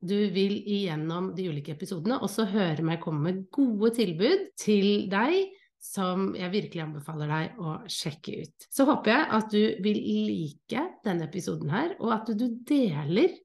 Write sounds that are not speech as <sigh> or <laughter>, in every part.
du vil igjennom de ulike episodene også høre meg komme med gode tilbud til deg som jeg virkelig anbefaler deg å sjekke ut. Så håper jeg at du vil like denne episoden her, og at du deler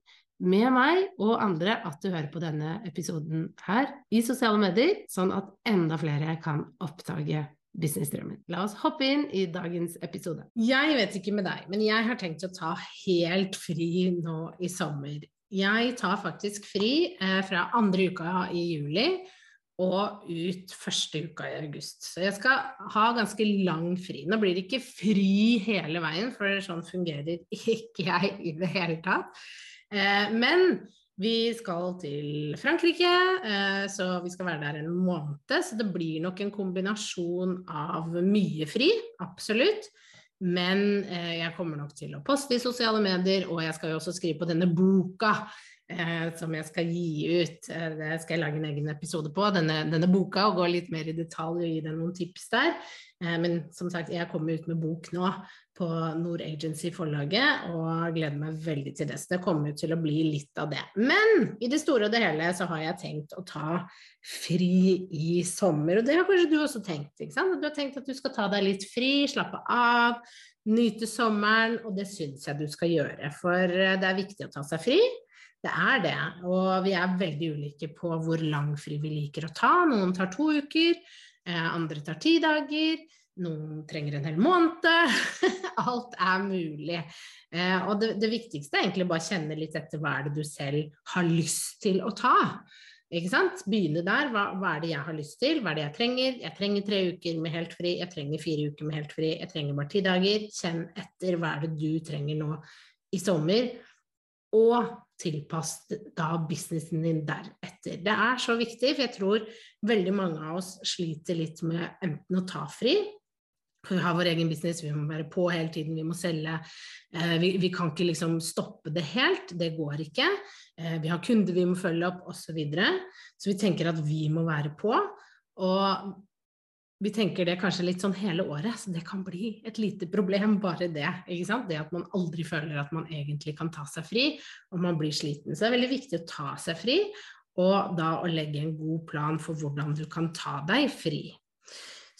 med meg og andre at du hører på denne episoden her i sosiale medier, sånn at enda flere kan oppdage businessdrømmen. La oss hoppe inn i dagens episode. Jeg vet ikke med deg, men jeg har tenkt å ta helt fri nå i sommer. Jeg tar faktisk fri eh, fra andre uka i juli og ut første uka i august. Så jeg skal ha ganske lang fri. Nå blir det ikke fri hele veien, for sånn fungerer <laughs> ikke jeg i det hele tatt. Eh, men vi skal til Frankrike, eh, så vi skal være der en måned. Så det blir nok en kombinasjon av mye fri, absolutt. Men eh, jeg kommer nok til å poste i sosiale medier, og jeg skal jo også skrive på denne boka som jeg skal gi ut. Det skal jeg lage en egen episode på, denne, denne boka, og gå litt mer i detalj og gi deg noen tips der. Men som sagt, jeg kommer ut med bok nå på Nord Agency-forlaget, og gleder meg veldig til det. Så det kommer til å bli litt av det. Men i det store og det hele så har jeg tenkt å ta fri i sommer, og det har kanskje du også tenkt, ikke sant? Du har tenkt at du skal ta deg litt fri, slappe av, nyte sommeren, og det syns jeg du skal gjøre. For eh, det er viktig å ta seg fri. Det er det, og vi er veldig ulike på hvor lang fri vi liker å ta. Noen tar to uker, eh, andre tar ti dager. Noen trenger en hel måned. <laughs> Alt er mulig. Eh, og det, det, viktigste er egentlig bare å kjenne litt etter hva er det du selv har lyst til å ta. Ikke sant? Begynne der. Hva, hva, er det jeg har lyst til? Hva er det jeg trenger? Jeg trenger tre uker med helt fri. Jeg trenger fire uker med helt fri. Jeg trenger bare ti dager. Kjenn etter hva er det du trenger nå i sommer. Og tilpass da businessen din deretter. Det er så viktig, for jeg tror veldig mange av oss sliter litt med enten å ta fri, vi har vår egen business, vi må være på hele tiden, vi må selge. Eh, vi, vi, kan ikke liksom stoppe det helt, det går ikke. Eh, vi har kunder vi må følge opp, osv. Så, videre. så vi tenker at vi må være på. Og vi tenker det kanskje litt sånn hele året, så det kan bli et lite problem, <laughs> bare det. ikke sant? Det at man aldri føler at man egentlig kan ta seg fri, og man blir sliten. Så det er veldig viktig å ta seg fri, og da å legge en god plan for hvordan du kan ta deg fri.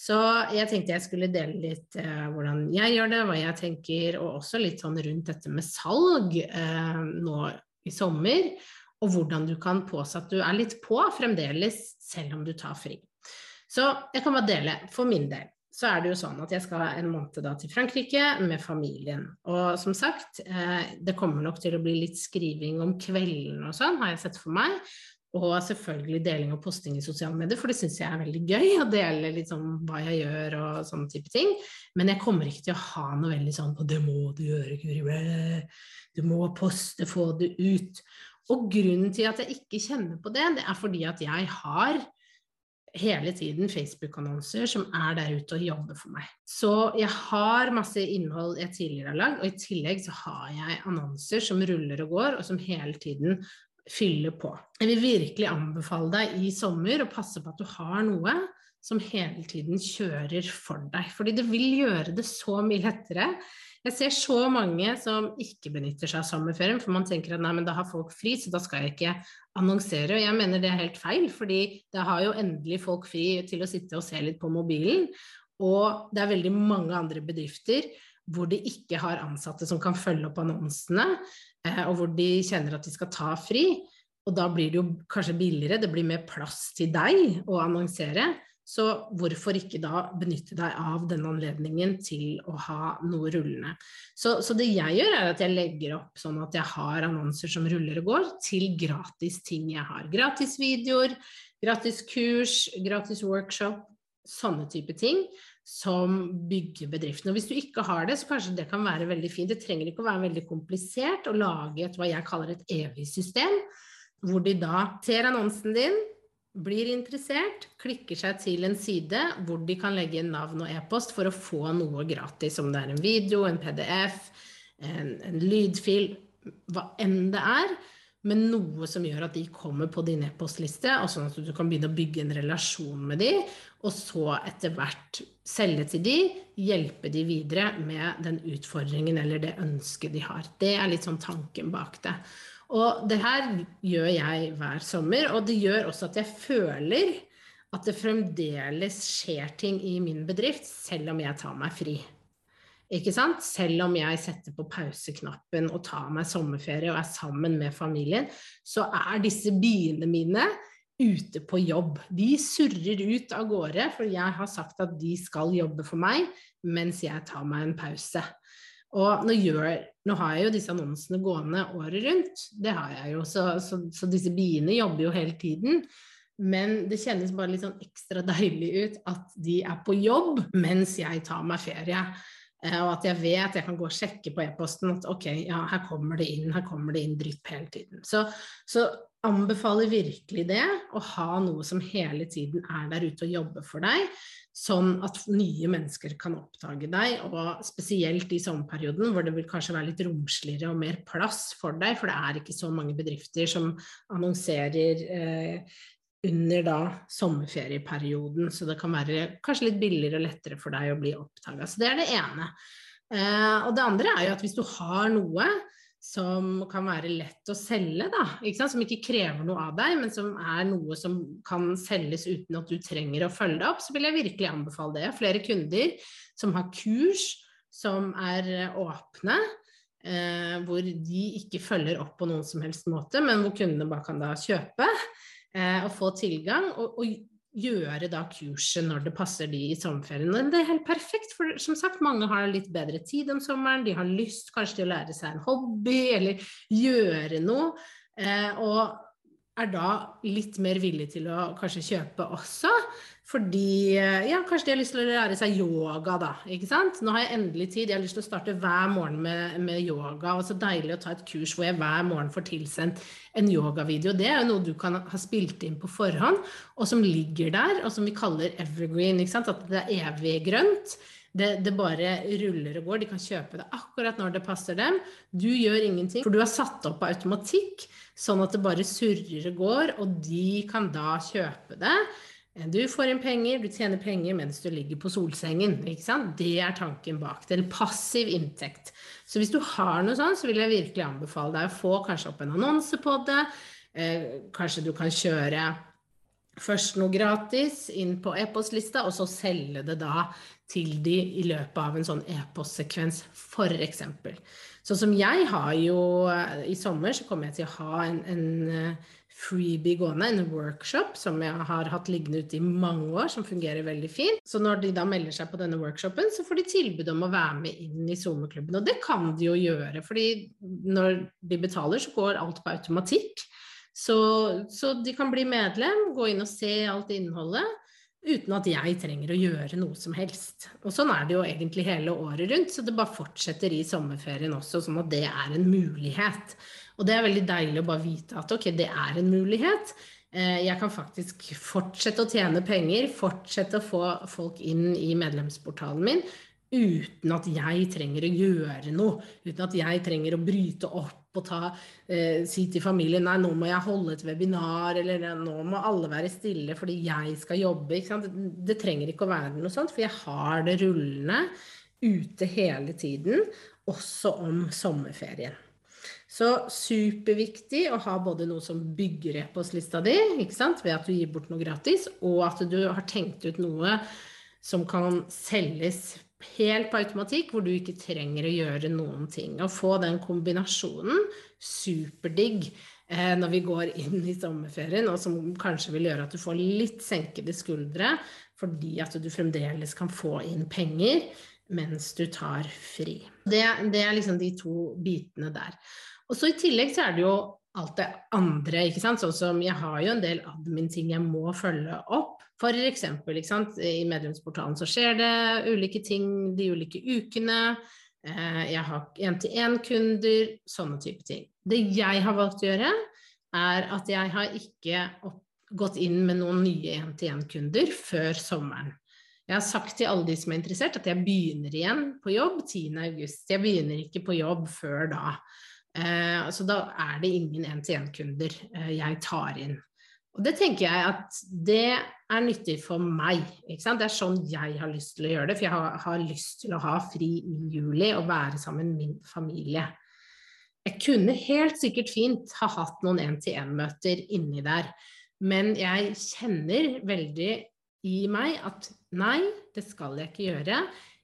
Så jeg tenkte jeg skulle dele litt eh, hvordan jeg gjør det, hva jeg tenker, og også litt sånn rundt dette med salg eh, nå i sommer, og hvordan du kan påse at du er litt på fremdeles, selv om du tar fri. Så jeg kan bare dele. For min del så er det jo sånn at jeg skal en måned da til Frankrike med familien. Og som sagt, eh, det kommer nok til å bli litt skriving om kvelden og sånn, har jeg sett for meg. Og selvfølgelig deling og posting i sosiale medier, for det syns jeg er veldig gøy å dele litt sånn hva jeg gjør og sånne type ting. Men jeg kommer ikke til å ha noe veldig sånn Og det må du gjøre, Guri. Du må poste, få det ut. Og grunnen til at jeg ikke kjenner på det, det er fordi at jeg har hele tiden Facebook-annonser som er der ute og jobber for meg. Så jeg har masse innhold jeg tidligere har lagd, og i tillegg så har jeg annonser som ruller og går, og som hele tiden fyller på. Jeg vil virkelig anbefale deg i sommer å passe på at du har noe som hele tiden kjører for deg. Fordi det vil gjøre det så mye lettere. Jeg ser så mange som ikke benytter seg av sommerferien, for man tenker at nei, men da har folk fri, så da skal jeg ikke annonsere. Og jeg mener det er helt feil, fordi da har jo endelig folk fri til å sitte og se litt på mobilen. Og det er veldig mange andre bedrifter hvor de ikke har ansatte som kan følge opp annonsene, eh, og hvor de kjenner at de skal ta fri. Og da blir det jo kanskje billigere, det blir mer plass til deg å annonsere. Så hvorfor ikke da benytte deg av denne anledningen til å ha noe rullende. Så, så, det jeg gjør, er at jeg legger opp sånn at jeg har annonser som ruller og går, til gratis ting jeg har. Gratis videoer, gratis kurs, gratis workshop, sånne type ting som bygger bedriften. Og hvis du ikke har det, så kanskje det kan være veldig fint. Det trenger ikke å være veldig komplisert å lage et hva jeg kaller et evig system. hvor de da ser annonsen din, blir interessert, klikker seg til en side hvor de kan legge inn navn og e-post for å få noe gratis, om det er en video, en PDF, en, en lydfil, hva enn det er, men noe som gjør at de kommer på din e-postliste, og sånn at du kan begynne å bygge en relasjon med de, og så etter hvert selge til de, hjelpe de videre med den utfordringen eller det ønsket de har. Det er litt sånn tanken bak det. Og det her gjør jeg hver sommer, og det gjør også at jeg føler at det fremdeles skjer ting i min bedrift, selv om jeg tar meg fri. Ikke sant? Selv om jeg setter på pauseknappen og tar meg sommerferie og er sammen med familien, så er disse biene mine ute på jobb. De surrer ut av gårde, for jeg har sagt at de skal jobbe for meg mens jeg tar meg en pause. Og nå, gjør, nå, har jeg jo disse annonsene gående året rundt, det har jeg jo, så, så, så, disse biene jobber jo hele tiden. Men det kjennes bare litt sånn ekstra deilig ut at de er på jobb mens jeg tar meg ferie. Eh, og at jeg vet jeg kan gå og sjekke på e-posten at ok, ja, her kommer det inn, her kommer det inn drypp hele tiden. Så, så anbefaler virkelig det, å ha noe som hele tiden er der ute og jobber for deg sånn at nye mennesker kan oppdage deg, og spesielt i sommerperioden hvor det vil kanskje være litt romsligere og mer plass for deg, for det er ikke så mange bedrifter som annonserer eh, under da sommerferieperioden, så det kan være kanskje litt billigere og lettere for deg å bli oppdaga. Så det er det ene. Eh, og det andre er jo at hvis du har noe som kan være lett å selge, da. Ikke? Som ikke krever noe av deg, men som er noe som kan selges uten at du trenger å følge det opp, så vil jeg virkelig anbefale det. Flere kunder som har kurs som er åpne, eh, hvor de ikke følger opp på noen som helst måte, men hvor kundene bare kan da kjøpe eh, og få tilgang. Og, og gjøre da kurset når det passer de i sommerferien. Det er helt perfekt, for som sagt, mange har litt bedre tid om sommeren. De har lyst kanskje til å lære seg en hobby eller gjøre noe. Eh, og er da litt mer villig til å kanskje kjøpe også. Fordi eh, ja, kanskje de har lyst til å lære seg yoga, da. ikke sant? Nå har jeg endelig tid. Jeg har lyst til å starte hver morgen med, med yoga. Og så deilig å ta et kurs hvor jeg hver morgen får tilsendt en yogavideo. Det er jo noe du kan ha spilt inn på forhånd, og som ligger der, og som vi kaller evergreen. ikke sant? At det er evig grønt. Det, det, bare ruller og går. De kan kjøpe det akkurat når det passer dem. Du gjør ingenting, for du har satt opp på automatikk, sånn at det bare surrer og går, og de kan da kjøpe det. Du får inn penger, du tjener penger mens du ligger på solsengen. ikke sant? Det er tanken bak det. Eller passiv inntekt. Så hvis du har noe sånt, så vil jeg virkelig anbefale deg å få kanskje opp en annonse på det. Eh, kanskje du kan kjøre først noe gratis inn på e-postlista, og så selge det da til de i løpet av en sånn e-postsekvens, f.eks. Sånn som jeg har jo eh, I sommer så kommer jeg til å ha en, en eh, freebie gående, en workshop som jeg har hatt liggende ute i mange år, som fungerer veldig fint. Så når de da melder seg på denne workshopen, så får de tilbud om å være med inn i SoMe-klubben. Og det kan de jo gjøre, fordi når de betaler, så går alt på automatikk. Så, så de kan bli medlem, gå inn og se alt innholdet uten at jeg trenger å gjøre noe som helst. Og sånn er det jo egentlig hele året rundt, så det bare fortsetter i sommerferien også, sånn at det er en mulighet. Og det er veldig deilig å bare vite at ok, det er en mulighet. Eh, jeg kan faktisk fortsette å tjene penger, fortsette å få folk inn i medlemsportalen min uten at jeg trenger å gjøre noe. Uten at jeg trenger å bryte opp og ta, eh, si til familien nei, nå må jeg holde et webinar, eller nå må alle være stille fordi jeg skal jobbe. Det, det trenger ikke å være noe sånt, for jeg har det rullende ute hele tiden, også om sommerferien. Så superviktig å ha både noe som bygger e-postlista di, ved at du gir bort noe gratis, og at du har tenkt ut noe som kan selges helt på automatikk, hvor du ikke trenger å gjøre noen ting. Å få den kombinasjonen, superdigg eh, når vi går inn i sommerferien, og som kanskje vil gjøre at du får litt senkede skuldre, fordi at du fremdeles kan få inn penger mens du tar fri. Det, det er liksom de to bitene der. Og så i tillegg så er det jo alt det andre, ikke sant. Sånn som jeg har jo en del admin-ting jeg må følge opp. For eksempel, ikke sant, i medlemsportalen så skjer det ulike ting de ulike ukene. Eh, jeg har én-til-én-kunder, sånne type ting. Det jeg har valgt å gjøre, er at jeg har ikke gått inn med noen nye én-til-én-kunder før sommeren. Jeg har sagt til alle de som er interessert, at jeg begynner igjen på jobb 10.8. Jeg begynner ikke på jobb før da. Eh, så da er det ingen én-til-én-kunder eh, jeg tar inn. Og det tenker jeg at det er nyttig for meg. Det er sånn jeg har lyst til å gjøre det, for jeg har, har lyst til å ha fri i juli og være sammen med min familie. Jeg kunne helt sikkert fint ha hatt noen én-til-én-møter inni der, men jeg kjenner veldig i meg at nei, det skal jeg ikke gjøre.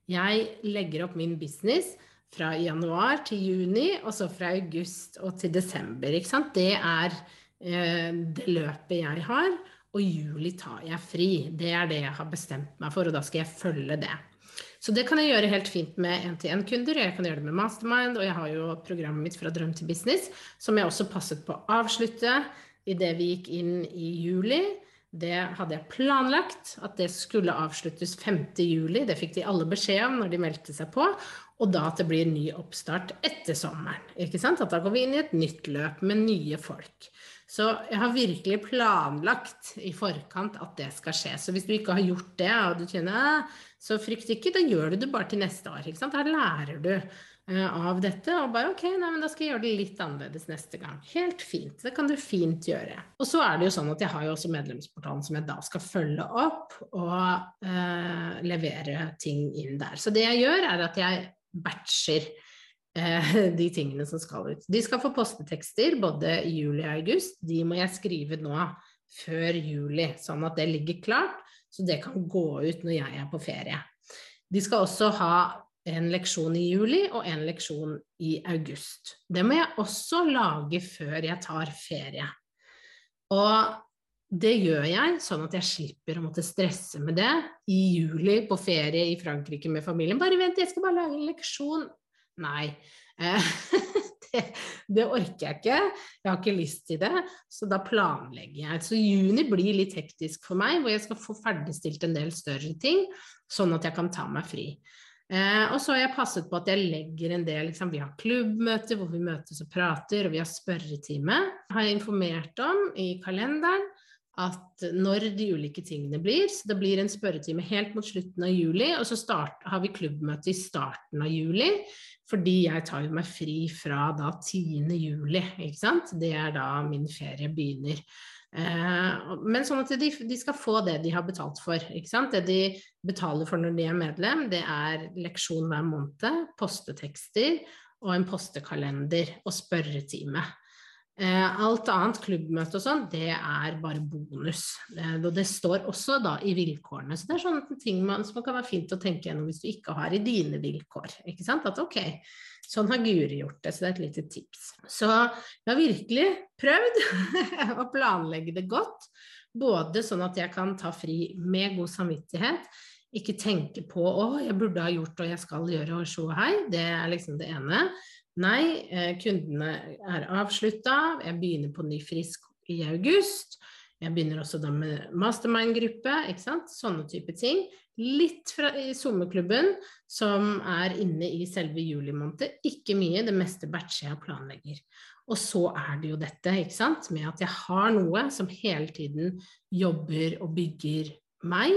Jeg legger opp min business fra januar til juni, og så fra august og til desember. Ikke sant? Det er Eh, det løpet jeg har, og juli tar jeg fri. Det er det jeg har bestemt meg for, og da skal jeg følge det. Så det kan jeg gjøre helt fint med én-til-én-kunder, jeg kan gjøre det med Mastermind, og jeg har jo programmet mitt fra drøm til business, som jeg også passet på å avslutte idet vi gikk inn i juli. Det hadde jeg planlagt, at det skulle avsluttes 5. juli. Det fikk de alle beskjed om når de meldte seg på. Og da at det blir ny oppstart etter sommeren. Ikke sant? At da går vi inn i et nytt løp med nye folk. Så jeg har virkelig planlagt i forkant at det skal skje. Så hvis du ikke har gjort det, og du kjenner så frykt ikke, da gjør du det bare til neste år. Ikke sant? Her lærer du uh, av dette, og bare ok, nei, men da skal jeg gjøre det litt annerledes neste gang. Helt fint. Det kan du fint gjøre. Og så er det jo sånn at jeg har jo også medlemsportalen som jeg da skal følge opp og eh, levere ting inn der. Så det jeg gjør, er at jeg batcher Eh, <laughs> de tingene som skal ut. De skal få postetekster både i juli og august. De må jeg skrive nå før juli, sånn at det ligger klart, så det kan gå ut når jeg er på ferie. De skal også ha en leksjon i juli og en leksjon i august. Det må jeg også lage før jeg tar ferie. Og det gjør jeg sånn at jeg slipper å måtte stresse med det i juli på ferie i Frankrike med familien. Bare vent, jeg skal bare lage en leksjon. Nei. Eh, <laughs> det, det, orker jeg ikke. Jeg har ikke lyst til det. Så da planlegger jeg. Så juni blir litt hektisk for meg, hvor jeg skal få ferdigstilt en del større ting, sånn at jeg kan ta meg fri. Eh, og så har jeg passet på at jeg legger en del liksom, Vi har klubbmøter hvor vi møtes og prater, og vi har spørretime. Har jeg informert om i kalenderen at når de ulike tingene blir. Så det blir en spørretime helt mot slutten av juli, og så start, har vi klubbmøte i starten av juli. Fordi jeg tar jo meg fri fra da 10. juli, ikke sant. Det er da min ferie begynner. Eh, men sånn at de, de, skal få det de har betalt for. ikke sant? Det de betaler for når de er medlem, det er leksjon hver måned, postetekster og en postekalender og spørretime. Eh, alt annet, klubbmøte og sånn, det er bare bonus. Eh, og det står også da i vilkårene. Så det er sånne ting man, som kan være fint å tenke gjennom hvis du ikke har i dine vilkår. Ikke sant? At ok, sånn har Guri gjort det, så det er et lite tips. Så jeg har virkelig prøvd <laughs> å planlegge det godt. Både sånn at jeg kan ta fri med god samvittighet. Ikke tenke på 'å, jeg burde ha gjort og jeg skal gjøre' og så hei. Det er liksom det ene. Nei, eh, kundene er avslutta, jeg begynner på ny frisk i august. Jeg begynner også da med mastermind-gruppe, ikke sant. Sånne type ting. Litt fra i sommerklubben, som er inne i selve juli måned. Ikke mye, det meste batcher jeg planlegger. Og så er det jo dette, ikke sant, med at jeg har noe som hele tiden jobber og bygger meg.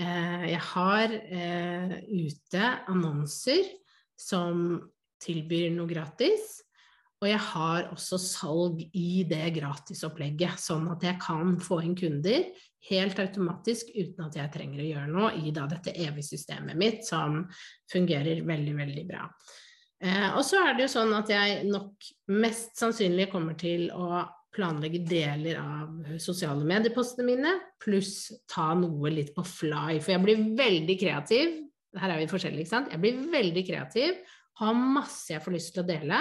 Eh, jeg har eh, ute annonser som tilbyr noe gratis. Og jeg har også salg i det gratisopplegget, sånn at jeg kan få inn kunder helt automatisk uten at jeg trenger å gjøre noe i da dette evige systemet mitt, som fungerer veldig, veldig bra. Eh, og så er det jo sånn at jeg nok mest sannsynlig kommer til å planlegge deler av sosiale mediepostene mine, pluss ta noe litt på fly. For jeg blir veldig kreativ. Her er vi forskjellige, ikke sant. Jeg blir veldig kreativ har masse jeg får lyst til å dele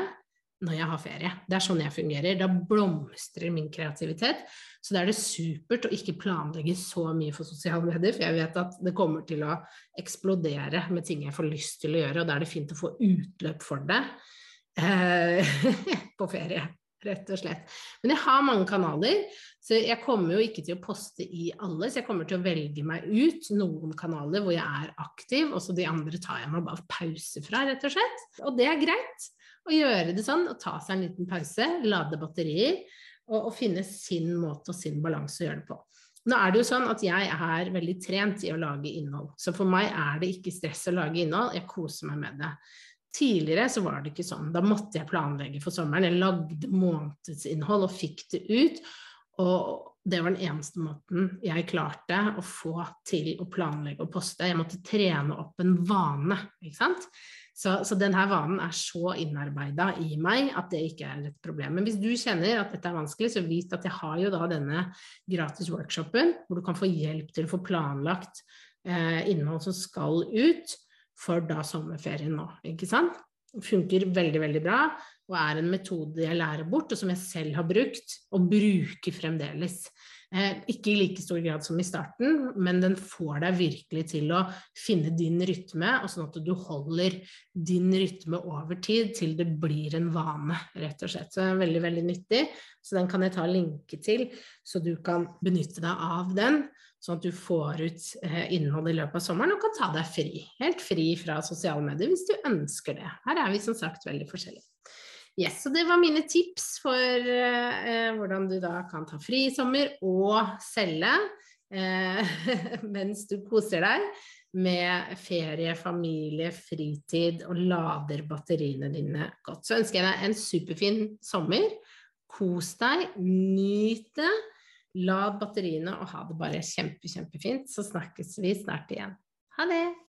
når jeg har ferie. Det er sånn jeg fungerer. Da blomstrer min kreativitet. Så da er det supert å ikke planlegge så mye for sosiale medier, for jeg vet at det kommer til å eksplodere med ting jeg får lyst til å gjøre, og da er det fint å få utløp for det eh, <laughs> på ferie, rett og slett. Men jeg har mange kanaler, så jeg kommer jo ikke til å poste i alle, så jeg kommer til å velge meg ut noen kanaler hvor jeg er aktiv, og så de andre tar jeg meg bare pause fra, rett og slett. Og det er greit å gjøre det sånn, å ta seg en liten pause, lade batterier. og, og finne sin måte og sin balanse å gjøre det på. Nå er det jo sånn at jeg er veldig trent i å lage innhold, så for meg er det ikke stress å lage innhold, jeg koser meg med det. Tidligere så var det ikke sånn, da måtte jeg planlegge for sommeren. Jeg lagde månedsinnhold og fikk det ut. Og det var den eneste måten jeg klarte å få til å planlegge og poste. Jeg måtte trene opp en vane, ikke sant. Så, så denne vanen er så innarbeida i meg at det ikke er et problem. Men hvis du kjenner at dette er vanskelig, så vit at jeg har jo da denne gratis workshopen hvor du kan få hjelp til å få planlagt eh, innhold som skal ut for da sommerferien nå, ikke sant. Funker veldig, veldig bra og er en metode jeg lærer bort, og som jeg selv har brukt og bruker fremdeles. Eh, ikke i like stor grad som i starten, men den får deg virkelig til å finne din rytme, og sånn at du holder din rytme over tid til det blir en vane, rett og slett. Så den er veldig, veldig nyttig. Så den kan jeg ta linke til, så du kan benytte deg av den. Sånn at du får ut eh, innhold i løpet av sommeren og kan ta deg fri. Helt fri fra sosiale medier hvis du ønsker det. Her er vi som sagt veldig forskjellige. Yes, så det var mine tips for eh, hvordan du da kan ta fri i sommer og selge eh, <laughs> mens du koser deg med ferie, familie, fritid og lader batteriene dine godt. Så ønsker jeg deg en superfin sommer. Kos deg, nyt det. Lad batteriene og ha det bare kjempe, kjempefint. Så snakkes vi snart igjen. Ha det!